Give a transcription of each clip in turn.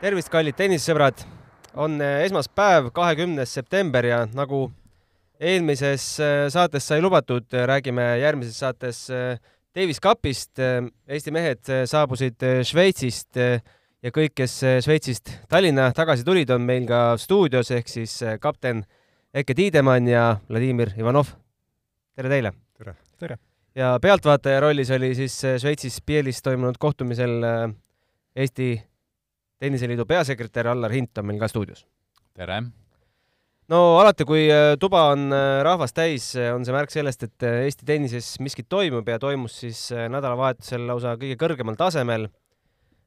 tervist, kallid tennisesõbrad! on eh, esmaspäev, kahekümnes september ja nagu eelmises eh, saates sai lubatud, eh, räägime järgmises saates Davis Cupist. Eesti mehed saabusid Šveitsist ja kõik, kes Šveitsist Tallinna tagasi tulid, on meil ka stuudios ehk siis kapten Eke Tiidemann ja Vladimir Ivanov. tere teile! tere! tere! ja pealtvaataja rollis oli siis Šveitsis Bielis toimunud kohtumisel Eesti tenniseliidu peasekretär Allar Hint on meil ka stuudios. tere! no alati, kui äh, tuba on äh, rahvast täis, äh, on see märk sellest, et Eesti tennises miskit toimub ja toimus siis nädalavahetusel lausa kõige kõrgemal tasemel.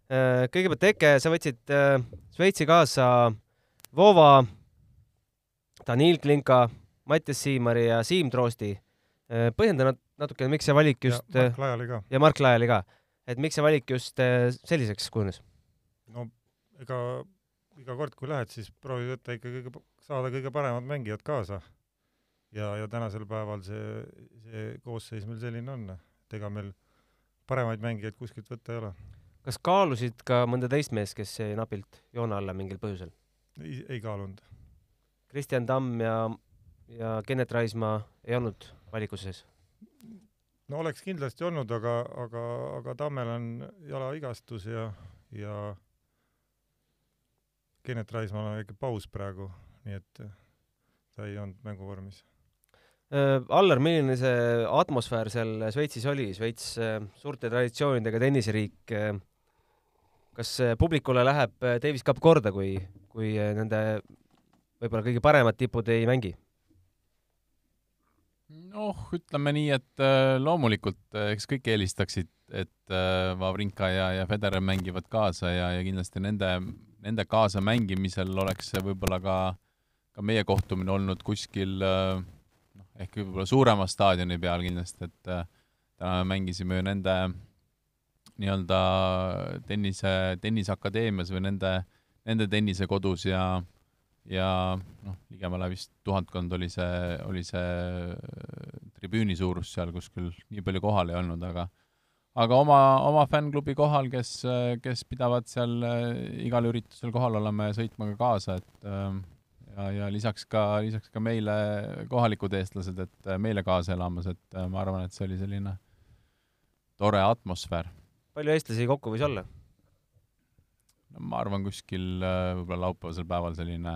kõigepealt Eke, sa võtsid Šveitsi kaasa Vova, Danil Klinka, Mattias Siimari ja Siim Troosti. põhjenda natukene, miks see valik just ja Mark Laiali ka. ja Mark Laiali ka, et miks see valik just selliseks kujunes? no ega iga kord, kui lähed, siis proovi võtta ikka kõige, saada kõige paremad mängijad kaasa. ja, ja tänasel päeval see, see koosseis meil selline on, et ega meil paremaid mängijaid kuskilt võtta ei ole. kas kaalusid ka mõnda teist meest, kes jäi napilt joone alla mingil põhjusel? ei, ei kaalunud. Kristjan Tamm ja, ja Kennet Raismaa ei olnud valikus sees? no oleks kindlasti olnud, aga, aga, aga Tammel on jalavigastus ja, ja Kennet Raismaal on väike paus praegu, nii et äh, ta ei olnud mänguvormis. Äh, Allar, milline see atmosfäär seal Šveitsis oli, Šveits äh, suurte traditsioonidega tenniseriik, kas publikule läheb Davis Cup korda, kui, kui nende võib-olla kõige paremad tipud ei mängi? noh, ütleme nii, et loomulikult eks kõik eelistaksid, et Wawrinka ja, ja Federer mängivad kaasa ja, ja kindlasti nende nende kaasamängimisel oleks see võib-olla ka, ka meie kohtumine olnud kuskil noh, ehk võib-olla suurema staadioni peal kindlasti, et äh, täna me mängisime ju nende nii-öelda tennise, tenniseakadeemias või nende, nende tennisekodus ja ja noh, ligemale vist tuhandkond oli see, oli see tribüüni suurus seal, kus küll nii palju kohal ei olnud, aga aga oma, oma fännklubi kohal, kes, kes pidavad seal äh, igal üritusel kohal olema ja sõitma ka kaasa, et ähm, ja, ja lisaks ka, lisaks ka meile kohalikud eestlased, et äh, meile kaasa elamas, et ma arvan, et see oli selline tore atmosfäär. palju eestlasi kokku võis olla? no ma arvan, kuskil võib-olla laupäevasel päeval selline,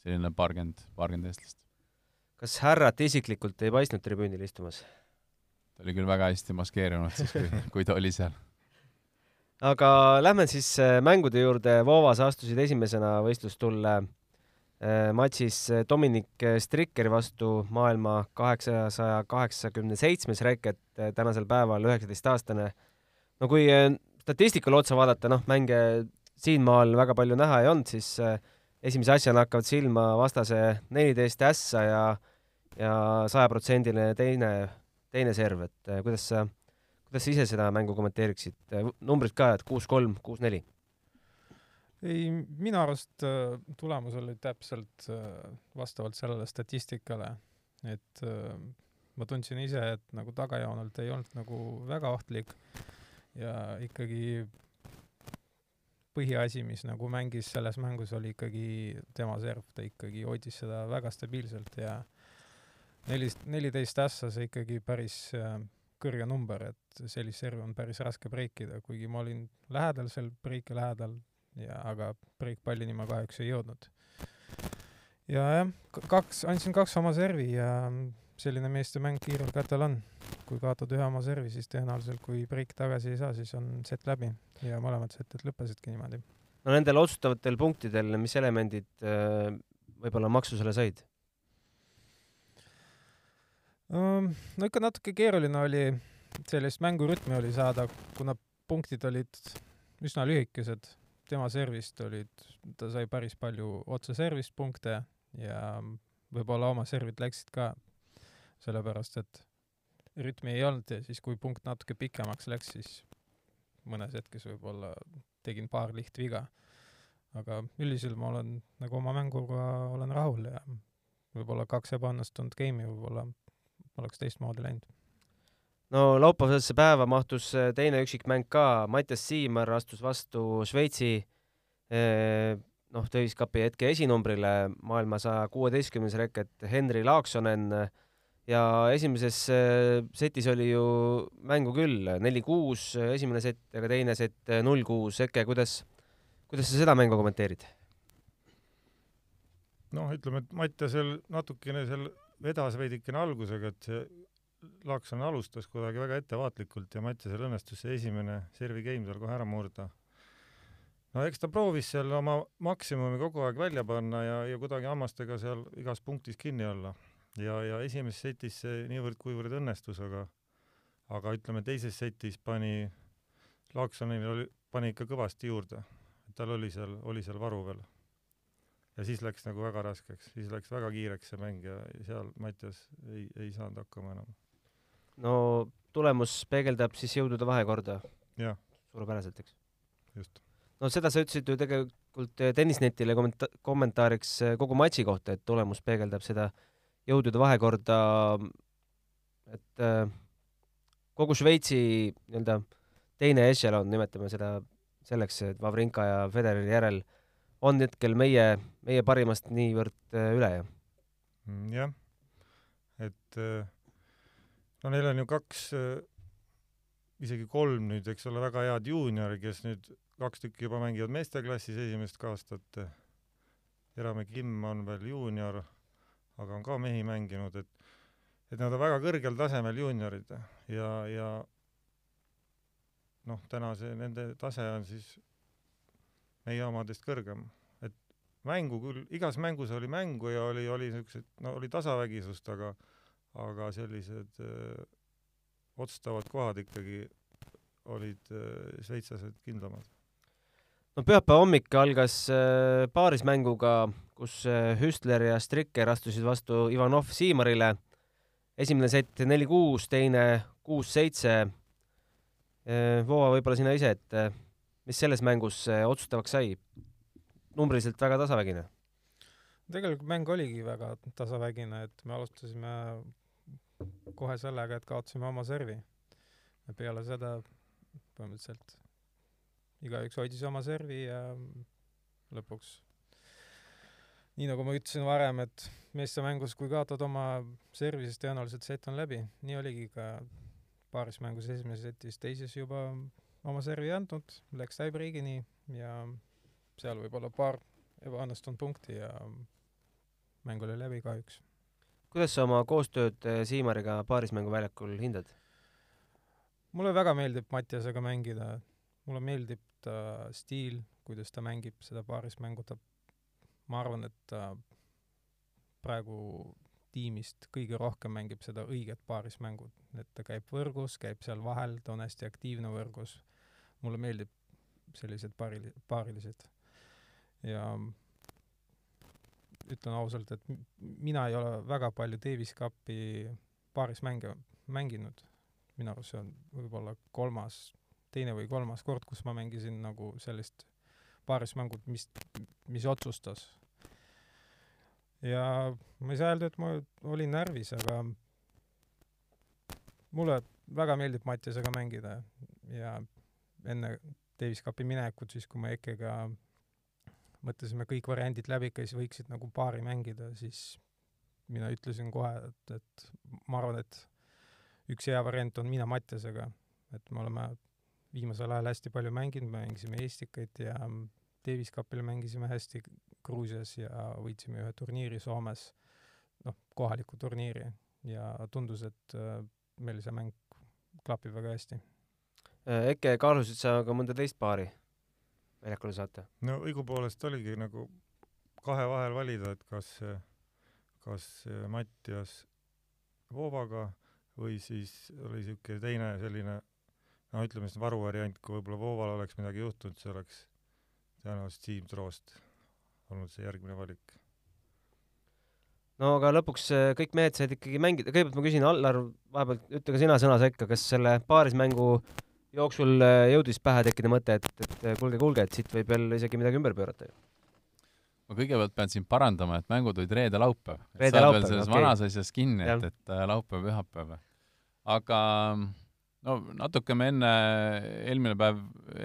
selline paarkümmend, paarkümmend eestlast. kas härrat isiklikult ei paistnud tribüünil istumas? Ta oli küll väga hästi maskeerunud siis, kui, kui ta oli seal. aga lähme siis äh, mängude juurde, Voovas astusid esimesena võistlustulle äh, matšis äh, Dominic Strikkeri vastu maailma kaheksasaja kaheksakümne seitsmes reket, tänasel päeval üheksateistaastane. no kui statistikale otsa vaadata, noh, mänge siinmaal väga palju näha ei olnud, siis esimese asjana hakkavad silma vastase neliteist ässa ja ja sajaprotsendiline teine teine serv, et äh, kuidas sa, kuidas sa ise seda mängu kommenteeriksid? Äh, numbrid ka, et kuus-kolm, kuus-neli? ei, minu arust äh, tulemus oli täpselt vastavalt sellele statistikale, et ma tundsin ise, et nagu tagajoonelt ei olnud nagu väga ohtlik ja ikkagi põhiasi, mis nagu mängis selles mängus, oli ikkagi tema serv, ta ikkagi hoidis seda väga stabiilselt ja äh, nelist, neliteist ässa, see ikkagi päris äh, kõrge number, et sellist servi on päris raske breikida, kuigi ma olin lähedal seal breiki lähedal ja aga breikpallini ma kahjuks ei jõudnud. ja jah, kaks, andsin kaks oma servi ja selline meeste mäng kiirel kätel on. kui kaotad ühe oma servi, siis tõenäoliselt kui breik tagasi ei saa, siis on set läbi ja mõlemad setid lõppesidki niimoodi. no nendel otsustavatel punktidel, mis elemendid äh, võib-olla maksusele said? No ikka natuke keeruline oli, sellist mängurütmi oli saada, kuna punktid olid üsna lühikesed. tema servist olid, ta sai päris palju otse servist punkte ja võib-olla oma servid läksid ka, sellepärast et rütmi ei olnud ja siis, kui punkt natuke pikemaks läks, siis mõnes hetkes võib-olla tegin paar lihtviga. aga üldiselt ma olen nagu oma mänguga olen rahul ja võib-olla kaks ebaõnnestunud game'i võib-olla oleks teistmoodi läinud. no laupäevasesse päeva mahtus äh, teine üksikmäng ka, Mattias Siimar astus vastu Šveitsi noh, Davis Cupi hetke esinumbrile maailma saja kuueteistkümnes reket Henri Laaksonen ja esimeses äh, setis oli ju mängu küll, neli-kuus esimene sett, aga teine sett null-kuus. Eke, kuidas, kuidas sa seda mängu kommenteerid? noh, ütleme, et Mattiasel natukene seal vedas veidikene algusega, et see Laakson alustas kuidagi väga ettevaatlikult ja Mattiasel õnnestus see esimene servi game seal kohe ära murda. no eks ta proovis seal oma maksimumi kogu aeg välja panna ja, ja kuidagi hammastega seal igas punktis kinni olla. ja, ja esimeses setis see niivõrd-kuivõrd õnnestus, aga aga ütleme, teises setis pani Laaksonil oli, pani ikka kõvasti juurde. tal oli seal, oli seal varu veel ja siis läks nagu väga raskeks, siis läks väga kiireks see mäng ja seal Mattias ei, ei saanud hakkama enam. no tulemus peegeldab siis jõudude vahekorda suurepäraselt, eks? just. no seda sa ütlesid ju tegelikult eh, tennisnetile kommenta-, kommentaariks eh, kogu matši kohta, et tulemus peegeldab seda jõudude vahekorda, et äh, kogu Šveitsi nii-öelda teine ešelon, nimetame seda selleks, et Wawrinka ja Federeri järel on hetkel meie, meie parimast niivõrd äh, üle ja Mm, jah, et äh, no neil on ju kaks, isegi kolm nüüd, eks ole, väga head juuniori, kes nüüd kaks tükki juba mängivad meesteklassis esimest aastat. Erame Kim on veel juunior, aga on ka mehi mänginud, et et nad on väga kõrgel tasemel juuniorid. Ja, ja noh, täna see nende tase on siis meie omadest kõrgem mängu küll, igas mängus oli mängu ja oli, oli niisugused, no oli tasavägisust, aga aga sellised öö, otsustavad kohad ikkagi olid öö, šveitslased kindlamad. no pühapäeva hommik algas äh, paarismänguga, kus äh, Hüstler ja Stricker astusid vastu Ivanov Siimarile. esimene sett neli-kuus, teine kuus-seitse. Voova, võib-olla sina ise, et mis selles mängus äh, otsustavaks sai? numbriliselt väga tasavägine. tegelikult mäng oligi väga tasavägine, et me alustasime kohe sellega, et kaotasime oma servi. peale seda põhimõtteliselt igaüks hoidis oma servi ja lõpuks nii nagu ma ütlesin varem, et meeste mängus, kui kaotad oma servi, siis tõenäoliselt set on läbi. nii oligi ka paaris mängus esimeses setis, teises juba oma servi andnud, läks tiebreakini ja seal võib-olla paar ebaõnnestunud punkti ja mäng oli läbi kahjuks. kuidas sa oma koostööd äh, Siimariga paarismängu väljakul hindad? mulle väga meeldib Mattiasega mängida, mulle meeldib ta stiil, kuidas ta mängib seda paarismängu, ta, ma arvan, et ta praegu tiimist kõige rohkem mängib seda õiget paarismängu, et ta käib võrgus, käib seal vahel, ta on hästi aktiivne võrgus. Mulle meeldib sellised paarili-, paarilised. ja ütlen ausalt, et mina ei ole väga palju Davis Cupi paarismänge mänginud minu arust see on võib-olla kolmas, teine või kolmas kord, kus ma mängisin nagu sellist paarismängut, mis, mis otsustas. ja ma ei saa öelda, et ma olin närvis, aga mulle väga meeldib Mattiasega mängida ja enne Davis Cupi minekut, siis kui me Ekega mõtlesime kõik variandid läbi, kes võiksid nagu paari mängida, siis mina ütlesin kohe, et, et ma arvan, et üks hea variant on mina Mattiasega, et me oleme viimasel ajal hästi palju mänginud, me mängisime Estikaid ja Davis Cupil mängisime hästi Gruusias ja võitsime ühe turniiri Soomes, noh, kohaliku turniiri ja tundus, et äh, meil see mäng klapib väga hästi. Eke, kaalusid sa ka mõnda teist paari väljakule saata? no õigupoolest oligi nagu kahe vahel valida, et kas, kas Mattias Voovaga või siis oli niisugune teine selline no ütleme siis varuvariant, kui võib-olla Vooval oleks midagi juhtunud, see oleks tõenäoliselt Siim Troost olnud see järgmine valik. no aga lõpuks äh, kõik mehed said ikkagi mängida, kõigepealt ma küsin, Allar, vahepeal ütle ka sina sõna sekka, kas selle paarismängu jooksul äh, jõudis pähe tekkida mõte, et, et äh, kuulge, kuulge, et siit võib veel isegi midagi ümber pöörata ju? ma kõigepealt pean sind parandama, et mängud olid reede-laupäev. Reede-laupäev, selles okei. vanas asjas kinni, et, et äh, laupäev-pühapäev. aga no natuke me enne, eelmine päev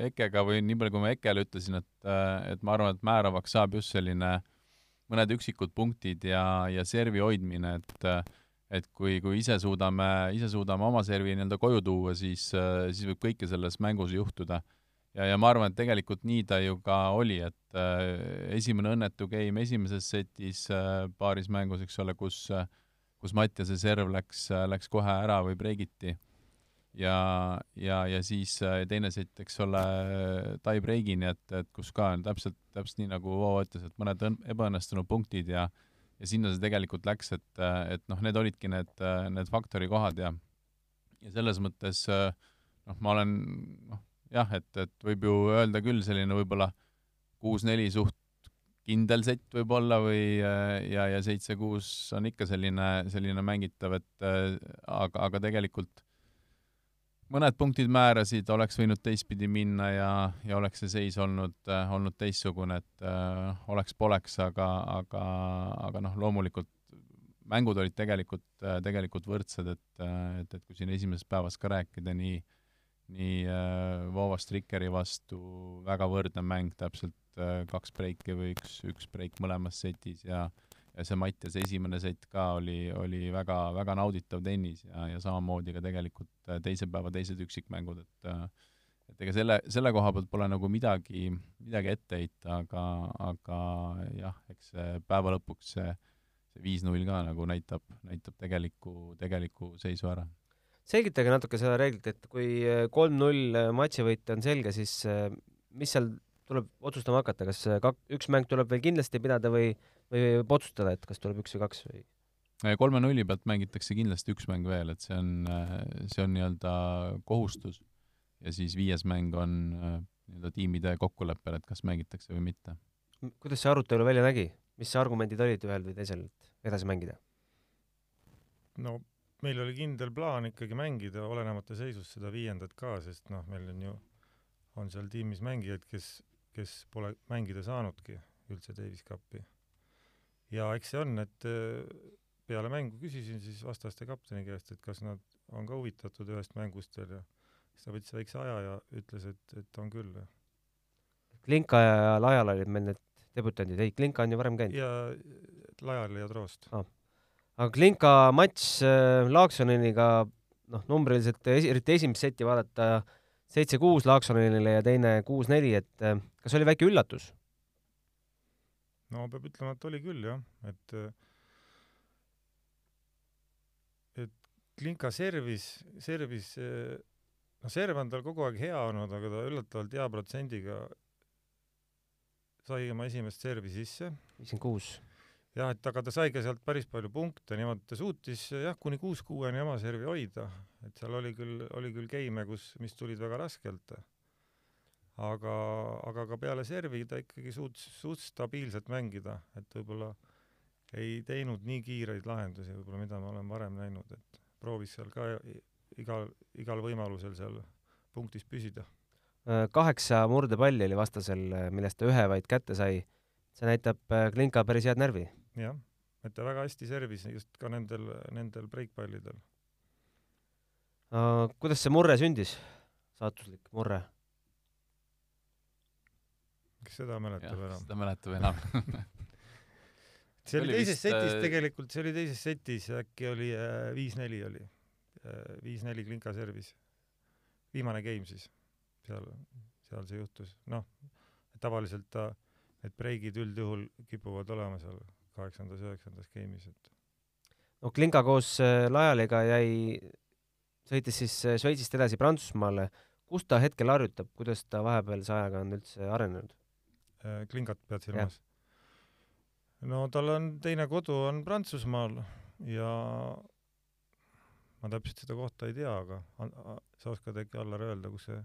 Ekega või nii palju, kui ma Ekele ütlesin, et, et ma arvan, et määravaks saab just selline mõned üksikud punktid ja, ja servi hoidmine, et et kui, kui ise suudame, ise suudame oma servi nii-öelda koju tuua, siis, siis võib kõike selles mängus juhtuda. ja, ja ma arvan, et tegelikult nii ta ju ka oli, et äh, esimene õnnetu game esimeses setis äh, paaris mängus, eks ole, kus äh, kus Mattiase serv läks, läks kohe ära või breigiti ja, ja, ja siis äh, teine sett, eks ole, tie breigini, et, et kus ka on täpselt, täpselt nii, nagu Vovo ütles, et mõned ebaõnnestunud punktid ja ja sinna see tegelikult läks, et, et noh, need olidki need, need faktori kohad ja ja selles mõttes noh, ma olen noh, jah, et, et võib ju öelda küll selline võib-olla kuus-neli suht kindel sett võib-olla või ja, ja seitse-kuus on ikka selline, selline mängitav, et aga, aga tegelikult mõned punktid määrasid, oleks võinud teistpidi minna ja, ja oleks see seis olnud äh,, olnud teistsugune, et äh, oleks-poleks, aga, aga, aga noh, loomulikult mängud olid tegelikult äh,, tegelikult võrdsed, et, et, et kui siin esimesest päevast ka rääkida, nii nii äh, Vova Strikkeri vastu väga võrdne mäng, täpselt äh, kaks breiki või üks, üks breik mõlemas setis ja ja see Mattiase esimene sett ka oli, oli väga, väga nauditav tennis ja, ja samamoodi ka tegelikult äh, teise päeva teised üksikmängud, et äh, et ega selle, selle koha pealt pole nagu midagi, midagi ette heita, aga, aga jah, eks päeva lõpuks see, see viis-null ka nagu näitab, näitab tegeliku, tegeliku seisu ära. Selgitage natuke seda reeglit, et kui äh, kolm-null matšivõit on selge, siis mis seal tuleb otsustama hakata, kas kak-, üks mäng tuleb veel kindlasti pidada või, või võib otsustada, et kas tuleb üks või kaks või? kolme nulli pealt mängitakse kindlasti üks mäng veel, et see on, see on nii-öelda kohustus ja siis viies mäng on nii-öelda tiimide kokkuleppel, et kas mängitakse või mitte. kuidas see arutelu välja nägi, mis argumendid olid ühel või teisel, et edasi mängida? no meil oli kindel plaan ikkagi mängida olenemata seisust seda viiendat ka, sest noh, meil on ju, on seal tiimis mängijaid, kes, kes pole mängida saanudki üldse Davis Cupi. ja eks see on, et äh, peale mängu küsisin siis vastaste kapteni käest, et kas nad on ka huvitatud ühest mängust veel ja siis ta võttis väikse aja ja ütles, et, et on küll. Klinka ja Lajal olid meil need debütandid, ei, Klinka on ju varem käinud. ja Lajal ja Troost ah aga Klinka matš äh, Laaksoneniga, noh, numbriliselt eriti esimest seti vaadata, seitse-kuus Laaksonenile ja teine kuus-neli, et äh, kas oli väike üllatus? no peab ütlema, et oli küll jah, et äh, et Klinka servis, servis, noh, serv on tal kogu aeg hea olnud, aga ta üllatavalt hea protsendiga sai oma esimest servi sisse. viiskümmend kuus jah, et aga ta sai ka sealt päris palju punkte, niimoodi ta suutis jah, kuni kuus-kuueni oma servi hoida, et seal oli küll, oli küll game'e, kus, mis tulid väga raskelt. aga, aga ka peale servi ta ikkagi suutis, suutis stabiilselt mängida, et võib-olla ei teinud nii kiireid lahendusi võib-olla, mida ma olen varem näinud, et proovis seal ka igal, igal võimalusel seal punktis püsida. kaheksa murdepalli oli vastasel, millest ta ühe vaid kätte sai. see näitab äh, Klinka päris head närvi jah, et ta väga hästi servis just ka nendel, nendel breikpallidel uh,. kuidas see murre sündis, saatuslik murre? kes seda mäletab enam? seda mäletab enam see oli, oli teises vist, setis äh... tegelikult, see oli teises setis, äkki oli äh, viis-neli äh, oli äh,, viis-neli Klinka servis. viimane game siis, seal, seal see juhtus, noh, tavaliselt ta, need breigid üldjuhul kipuvad olema seal kaheksandas, üheksandas game'is, et no Klinga koos äh, Lajaliga jäi, sõitis siis äh, Šveitsist edasi Prantsusmaale. kus ta hetkel harjutab, kuidas ta vahepealse ajaga on üldse arenenud? Äh, Klingat pead silmas? no tal on teine kodu on Prantsusmaal ja ma täpselt seda kohta ei tea, aga sa oskad äkki, Allar, öelda, kus see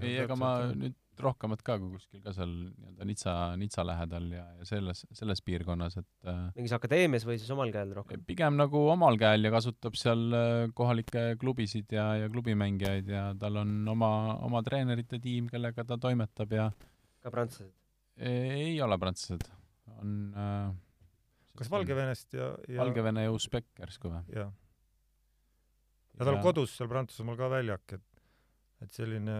ei, ega ma nüüd rohkemat ka kui kuskil ka seal nii-öelda Nitsa, Nitsa lähedal ja, ja selles, selles piirkonnas, et äh, mingis akadeemias või siis omal käel rohkem? pigem nagu omal käel ja kasutab seal äh, kohalikke klubisid ja, ja klubimängijaid ja tal on oma, oma treenerite tiim, kellega ta toimetab ja ka prantslased? ei ole prantslased, on äh, kas Valgevenest ja, ja Valgevene ja Usbek järsku või? jah ja tal on kodus seal Prantsusmaal ka väljak, et, et selline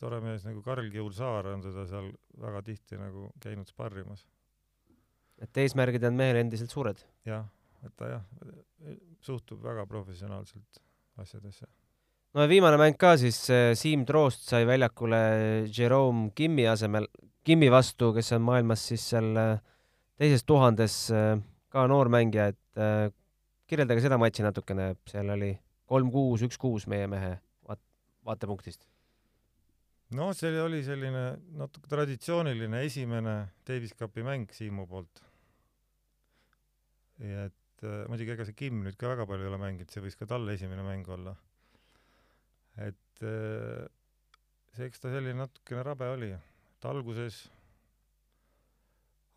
tore mees nagu Karl Kiul Saar on teda seal väga tihti nagu käinud sparrimas. et eesmärgid on mehel endiselt suured? jah, et ta jah, suhtub väga professionaalselt asjadesse. no ja viimane mäng ka siis, Siim Troost sai väljakule Jerome Kimmi asemel, Kimmi vastu, kes on maailmas siis seal äh, teises tuhandes äh, ka noor mängija, et kirjeldage seda matši natukene, seal oli kolm-kuus, üks-kuus meie mehe vaat-, vaatepunktist. No see oli selline natuke traditsiooniline esimene Davis Cupi mäng Siimu poolt. et äh, muidugi ega see Kim nüüd ka väga palju ei ole mänginud, see võis ka talle esimene mäng olla. et äh, see, eks ta selline natukene rabe oli, et alguses,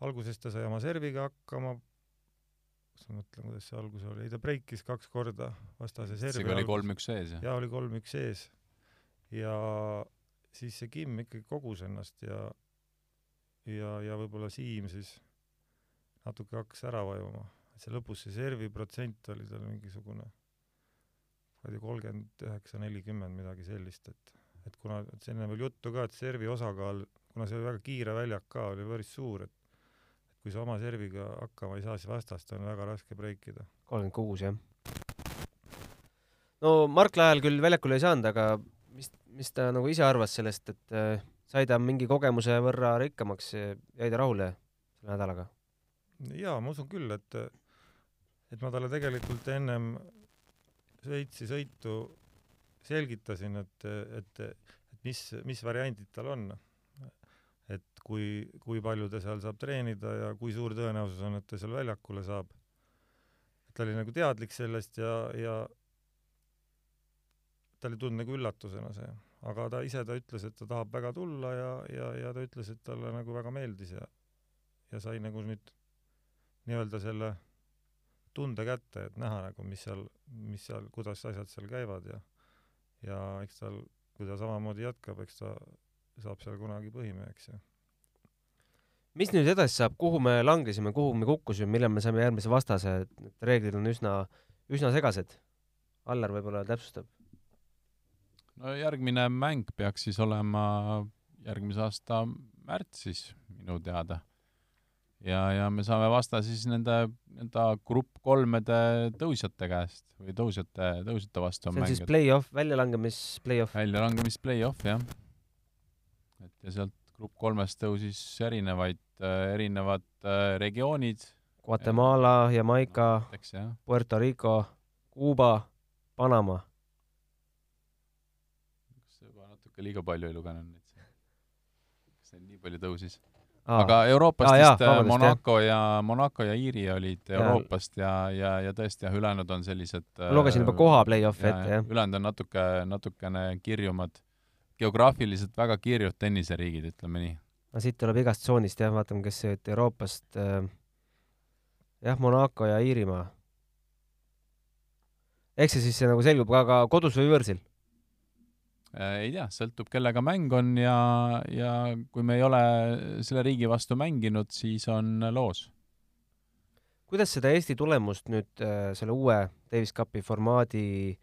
alguses ta sai oma serviga hakkama, kas ma mõtlen, kuidas see algus oli, ei ta breikis kaks korda vastase servi. isegi oli kolm-üks sees, jah? jaa, oli kolm-üks sees. ja siis see Kim ikkagi kogus ennast ja ja, ja võib-olla Siim siis natuke hakkas ära vajuma. et see lõpus see servi protsent oli tal mingisugune kuradi kolmkümmend üheksa, nelikümmend, midagi sellist, et et kuna, et see enne veel juttu ka, et servi osakaal, kuna see oli väga kiire väljak ka, oli päris suur, et kui sa oma serviga hakkama ei saa, siis vastast on väga raske breikida. kolmkümmend kuus, jah. no Mark Lael küll väljakule ei saanud, aga mis, mis ta nagu ise arvas sellest, et äh, sai ta mingi kogemuse võrra rikkamaks, jäi ta rahule selle nädalaga? jaa, ma usun küll, et et ma talle tegelikult ennem Šveitsi sõitu selgitasin, et, et, et mis, mis variandid tal on. et kui, kui palju ta seal saab treenida ja kui suur tõenäosus on, et ta seal väljakule saab. ta oli nagu teadlik sellest ja, ja ta ei tulnud nagu üllatusena see, aga ta ise, ta ütles, et ta tahab väga tulla ja, ja, ja ta ütles, et talle nagu väga meeldis ja, ja sai nagu nüüd nii-öelda selle tunde kätte, et näha nagu, mis seal, mis seal, kuidas asjad seal käivad ja ja eks tal, kui ta samamoodi jätkab, eks ta saab seal kunagi põhimeheks ja mis nüüd edasi saab, kuhu me langesime, kuhu me kukkusime, millal me saime järgmise vastase, et reeglid on üsna, üsna segased. Allar võib-olla täpsustab. No järgmine mäng peaks siis olema järgmise aasta märtsis minu teada ja, ja me saame vasta siis nende, nende grupp kolmede tõusjate käest või tõusjate, tõusjate vastu on see on mäng. siis play-off, väljalangemis play-off? väljalangemis play-off, jah. et ja sealt grupp kolmest tõusis erinevaid, erinevad äh, regioonid. Guatemala, Jamaica. Puerto Rico, Kuuba, Panama. kas natuke liiga palju ei lugenud neid? kas neid nii palju tõusis? Aa. aga Euroopast Aa, vist äh, vabandust, Monaco ja Monaco ja Iiri olid Euroopast ja, ja, ja tõesti jah, ülejäänud on sellised ma lugesin juba koha play-off'i ette, jah. ülejäänud on natuke, natukene kirjumad, geograafiliselt väga kirjud tenniseriigid, ütleme nii. no siit tuleb igast tsoonist jah, vaatame, kes siit Euroopast äh, jah, Monaco ja Iirimaa. eks see siis nagu selgub ka, ka kodus või võõrsil? Äh, ei tea, sõltub, kellega mäng on ja, ja kui me ei ole selle riigi vastu mänginud, siis on loos. kuidas seda Eesti tulemust nüüd äh, selle uue Davis Cupi formaadi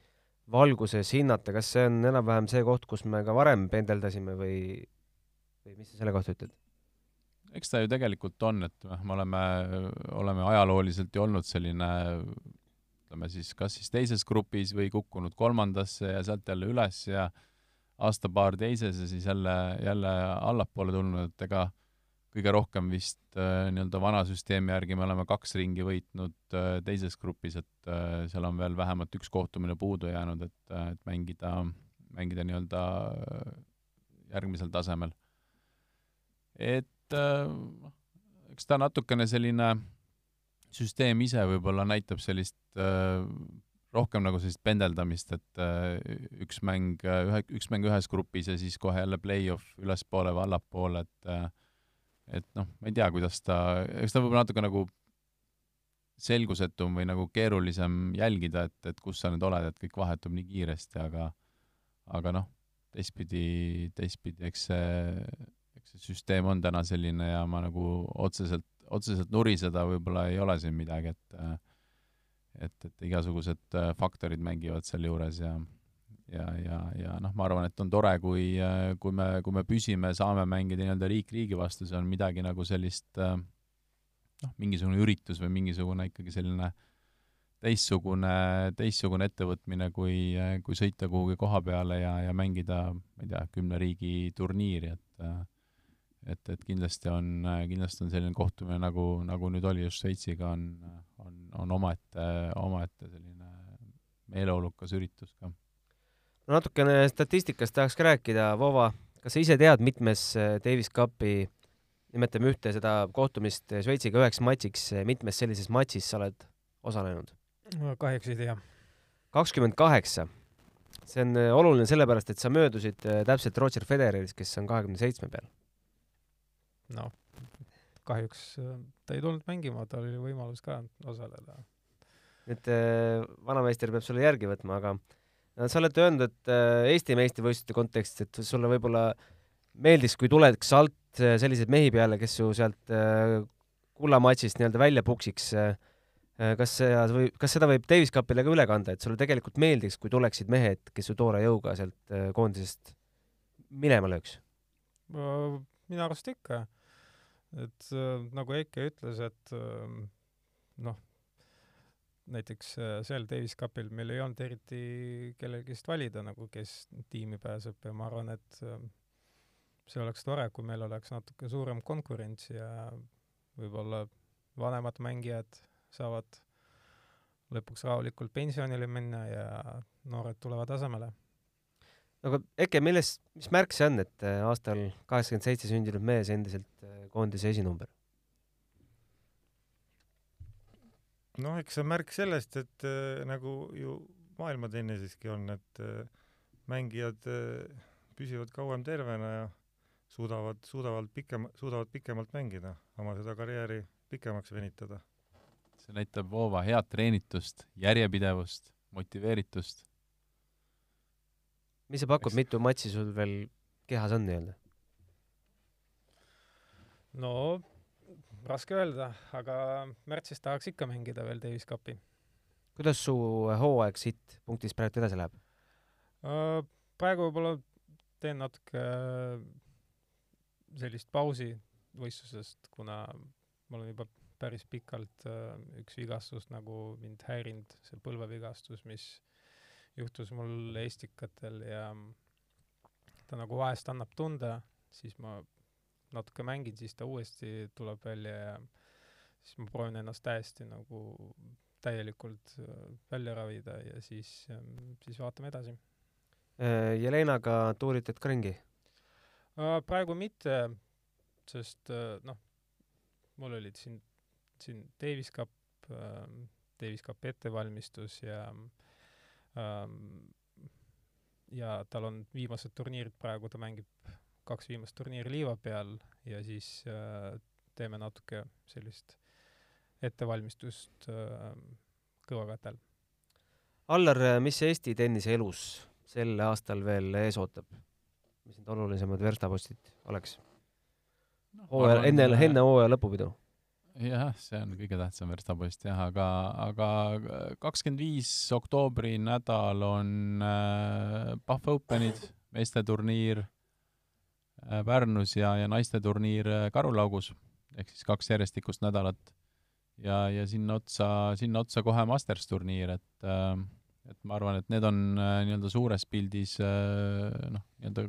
valguses hinnata, kas see on enam-vähem see koht, kus me ka varem pendeldasime või, või mis sa selle kohta ütled? eks ta ju tegelikult on, et noh, me oleme, oleme ajalooliselt ju olnud selline ütleme siis kas siis teises grupis või kukkunud kolmandasse ja sealt jälle üles ja aasta-paar teises ja siis jälle, jälle allapoole tulnud, et ega kõige rohkem vist äh, nii-öelda vana süsteemi järgi me oleme kaks ringi võitnud äh, teises grupis, et äh, seal on veel vähemalt üks kohtumine puudu jäänud, et, et mängida, mängida nii-öelda järgmisel tasemel. et noh, eks ta natukene selline süsteem ise võib-olla näitab sellist rohkem nagu sellist pendeldamist, et äh, üks mäng, ühe, üks mäng ühes grupis ja siis kohe jälle play-off ülespoole või allapoole, et äh, et noh, ma ei tea, kuidas ta, eks ta võib-olla natuke nagu selgusetum või nagu keerulisem jälgida, et, et kus sa nüüd oled, et kõik vahetub nii kiiresti, aga aga noh, teistpidi, teistpidi, eks see, eks see süsteem on täna selline ja ma nagu otseselt, otseselt nuriseda võib-olla ei ole siin midagi, et et, et igasugused äh, faktorid mängivad seal juures ja ja, ja, ja noh, ma arvan, et on tore, kui, äh, kui me, kui me püsime, saame mängida nii-öelda riik riigi vastu, see on midagi nagu sellist äh, noh, mingisugune üritus või mingisugune ikkagi selline teistsugune, teistsugune ettevõtmine, kui, kui sõita kuhugi koha peale ja, ja mängida, ma ei tea, kümne riigi turniiri, et et, et kindlasti on, kindlasti on selline kohtumine, nagu, nagu nüüd oli just Šveitsiga, on, on, on omaette, omaette selline meeleolukas üritus ka no natukene statistikast tahaks ka rääkida, Vova, kas sa ise tead, mitmes äh, Davis Cupi, nimetame ühte seda kohtumist Šveitsiga üheks matšiks, mitmes sellises matšis sa oled osalenud? kahjuks ei tea. kakskümmend kaheksa. see on äh, oluline sellepärast, et sa möödusid äh, täpselt Roger Federerist, kes on kahekümne seitsme peal. Noh, kahjuks ta ei tulnud mängima, tal oli võimalus ka osaleda. et vanameister peab sulle järgi võtma, aga no sa oled öelnud, et äh, Eesti meistrivõistluste kontekstis, et sulle võib-olla meeldiks, kui tuleks alt äh, selliseid mehi peale, kes su sealt äh, kullamatšist nii-öelda välja puksiks. kas see või kas seda võib Davis Cupile ka üle kanda, et sulle tegelikult meeldiks, kui tuleksid mehed, kes su toore jõuga sealt koondisest minema lööks? minu arust ikka. Et nagu Eike ütles, et noh, näiteks äh, seal Davis Cupil meil ei olnud eriti kellegist valida nagu, kes tiimi pääseb ja ma arvan, et äh, see oleks tore, kui meil oleks natuke suurem konkurents ja võib-olla vanemad mängijad saavad lõpuks rahulikult pensionile minna ja noored tulevad asemele. Aga Eke, milles, mis märk see on, et äh, aastal kaheksakümmend seitse sündinud mees endiselt koondise esinumber? noh, eks see on märk sellest, et äh, nagu ju maailmatenniseski on, et äh, mängijad äh, püsivad kauem tervena ja suudavad, suudavad pikem, suudavad pikemalt mängida, oma seda karjääri pikemaks venitada. see näitab Voova head treenitust, järjepidevust, motiveeritust. Mis sa pakud, mitu matši sul veel kehas on nii-öelda? no raske öelda, aga märtsis tahaks ikka mängida veel Davis Cupi. kuidas su hooaeg siit punktist praegu edasi läheb? Äh, praegu võib-olla teen natuke äh, sellist pausi võistlusest, kuna ma olen juba päris pikalt äh, üks vigastus nagu mind häirinud, see põlvevigastus, mis juhtus mul Estikatel ja ta nagu vahest annab tunda, siis ma natuke mängin, siis ta uuesti tuleb välja ja siis ma proovin ennast täiesti nagu täielikult äh, välja ravida ja siis, ähm, siis vaatame edasi. Äh, Jelenaga tuuritad ka ringi? Äh, praegu mitte, sest noh, mul olid siin, siin Davis Cup, ähm, Davis Cupi ettevalmistus ja ähm, ja tal on viimased turniirid praegu, ta mängib kaks viimast turniiri liiva peal ja siis äh, teeme natuke sellist ettevalmistust äh, kõvakätel. Allar, mis Eesti tennise elus sel aastal veel ees ootab? mis need olulisemad verstapostid oleks no,? hooaja, enne, äh, enne hooaja lõpupidu? Jah, see on kõige tähtsam verstapost jah, aga, aga kakskümmend viis oktoobri nädal on äh, Pahv Openid, meeste turniir Äh, Pärnus ja, ja naisteturniir äh, Karulaugus ehk siis kaks järjestikust nädalat. ja, ja sinna otsa, sinna otsa kohe Masters turniir, et äh, et ma arvan, et need on nii-öelda suures pildis noh, nii-öelda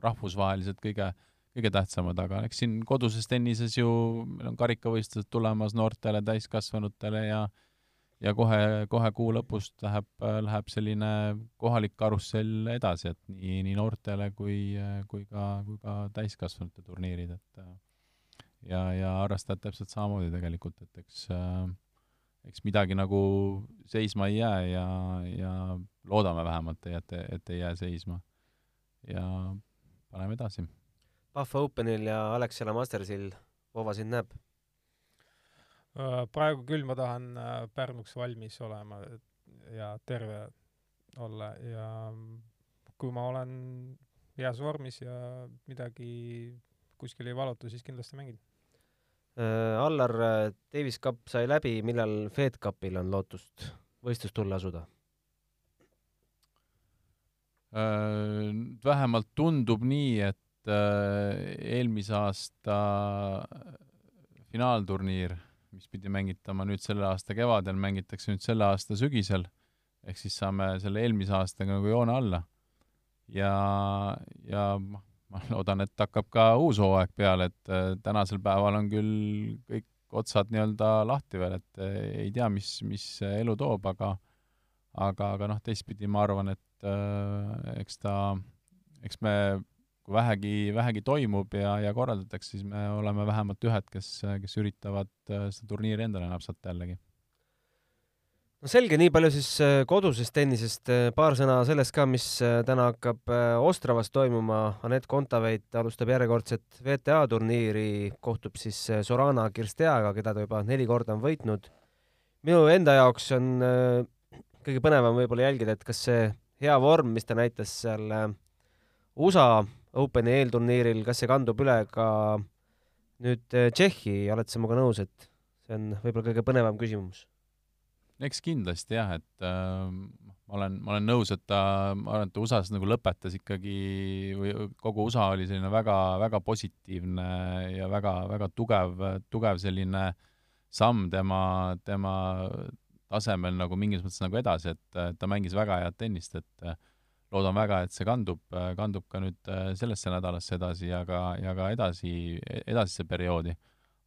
rahvusvaheliselt kõige, kõige tähtsamad, aga eks siin koduses tennises ju meil on karikavõistlused tulemas noortele, täiskasvanutele ja ja kohe, kohe kuu lõpust läheb, läheb selline kohalik karussell edasi, et nii, nii noortele kui, kui ka, kui ka täiskasvanute turniirid, et ja, ja harrastajad täpselt samamoodi tegelikult, et eks eks midagi nagu seisma ei jää ja, ja loodame vähemalt, et, et ei jää seisma. ja paneme edasi. Pahva Openil ja Alexela Mastersil Vova sind näeb Äh, praegu küll ma tahan äh, Pärnuks valmis olema ja terve olla ja kui ma olen heas vormis ja midagi kuskil ei valuta, siis kindlasti mängin. Äh, Allar, Davis Cup sai läbi, millal Fed Cupil on lootust võistlust tulla asuda? Äh, vähemalt tundub nii, et äh, eelmise aasta finaalturniir, mis pidi mängitama nüüd selle aasta kevadel, mängitakse nüüd selle aasta sügisel, ehk siis saame selle eelmise aastaga nagu joone alla. ja, ja noh, ma loodan, et hakkab ka uus hooaeg peale, et äh, tänasel päeval on küll kõik otsad nii-öelda lahti veel, et ei tea, mis, mis elu toob, aga aga, aga noh, teistpidi ma arvan, et äh, eks ta, eks me, kui vähegi, vähegi toimub ja, ja korraldatakse, siis me oleme vähemalt ühed, kes, kes üritavad äh, seda turniiri endale napsata jällegi no selge, nii palju siis äh, kodusest tennisest, äh, paar sõna sellest ka, mis täna hakkab Ostravas toimuma. Anett Kontaveit alustab järjekordset WTA turniiri, kohtub siis Sorana Kirsteaga, keda ta juba neli korda on võitnud. minu enda jaoks on kõige põnevam võib-olla jälgida, et kas see hea vorm, mis ta näitas seal USA Openi eelturniiril, kas see kandub üle ka nüüd äh, Tšehhi, oled sa minuga nõus, et see on võib-olla kõige põnevam küsimus? eks kindlasti jah, et äh, ma olen, ma olen nõus, et ta, ma arvan, et ta USA-s nagu lõpetas ikkagi või kogu USA oli selline väga, väga positiivne ja väga, väga tugev, tugev selline samm tema, tema tasemel nagu mingis mõttes nagu edasi, et ta mängis väga head tennist, et äh, loodan väga, et see kandub, äh, kandub ka nüüd äh, sellesse nädalasse edasi ja ka, ja ka edasi, edasisse perioodi.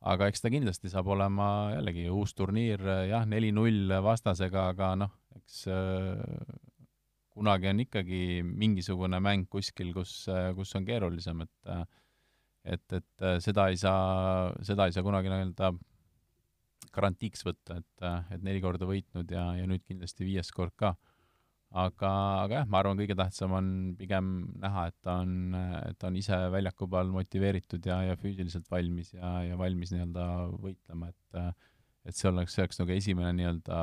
aga eks ta kindlasti saab olema jällegi uus turniir, jah, neli-null vastasega, aga noh, eks kunagi on ikkagi mingisugune mäng kuskil, kus, kus on keerulisem, et et, et seda ei saa, seda ei saa kunagi nii-öelda garantiiks võtta, et, et neli korda võitnud ja, ja nüüd kindlasti viies kord ka. Aga, aga jah, ma arvan, kõige tähtsam on pigem näha, et ta on, et ta on ise väljaku peal motiveeritud ja, ja füüsiliselt valmis ja, ja valmis nii-öelda võitlema, et et see oleks, see oleks nagu esimene nii-öelda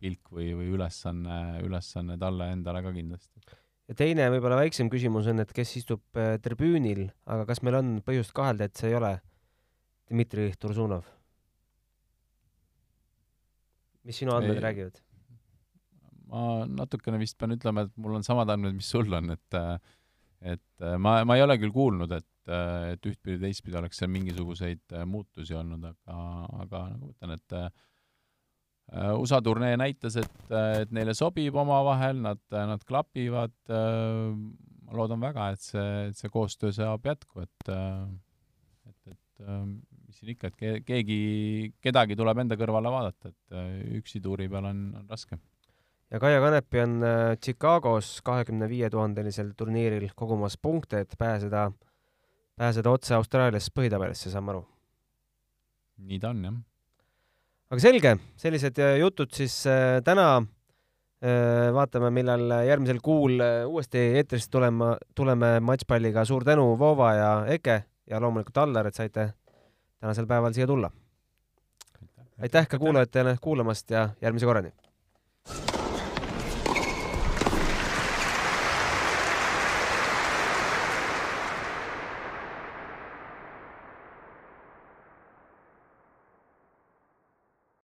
pilk või, või ülesanne, ülesanne talle endale ka kindlasti ja teine võib-olla väiksem küsimus on, et kes istub äh, tribüünil, aga kas meil on põhjust kahelda, et see ei ole Dmitri Tursunov? mis sinu andmed ei, räägivad? Ma natukene vist pean ütlema, et mul on samad andmed, mis sul on, et et ma, ma ei ole küll kuulnud, et, et ühtpidi-teistpidi oleks seal mingisuguseid muutusi olnud, aga, aga nagu ma ütlen, et äh, USA turnee näitas, et, et neile sobib omavahel, nad, nad klapivad äh,, ma loodan väga, et see, et see koostöö saab jätku, et et, et mis siin ikka, et keegi, kedagi tuleb enda kõrvale vaadata, et äh, üksi tuuri peal on, on raske. Ja Kaia Kanepi on äh, Chicagos kahekümne viie tuhandelisel turniiril kogumas punkte, et pääseda, pääseda otse Austraalias põhitabelisse, saan ma aru? nii ta on, jah. aga selge, sellised äh, jutud siis täna vaatame, millal järgmisel kuul uuesti eetrisse tulema, tuleme matšpalliga. suur tänu, Voova ja Eke ja loomulikult Allar, et saite tänasel päeval siia tulla. aitäh ka kuulajatele kuulamast ja järgmise korrani!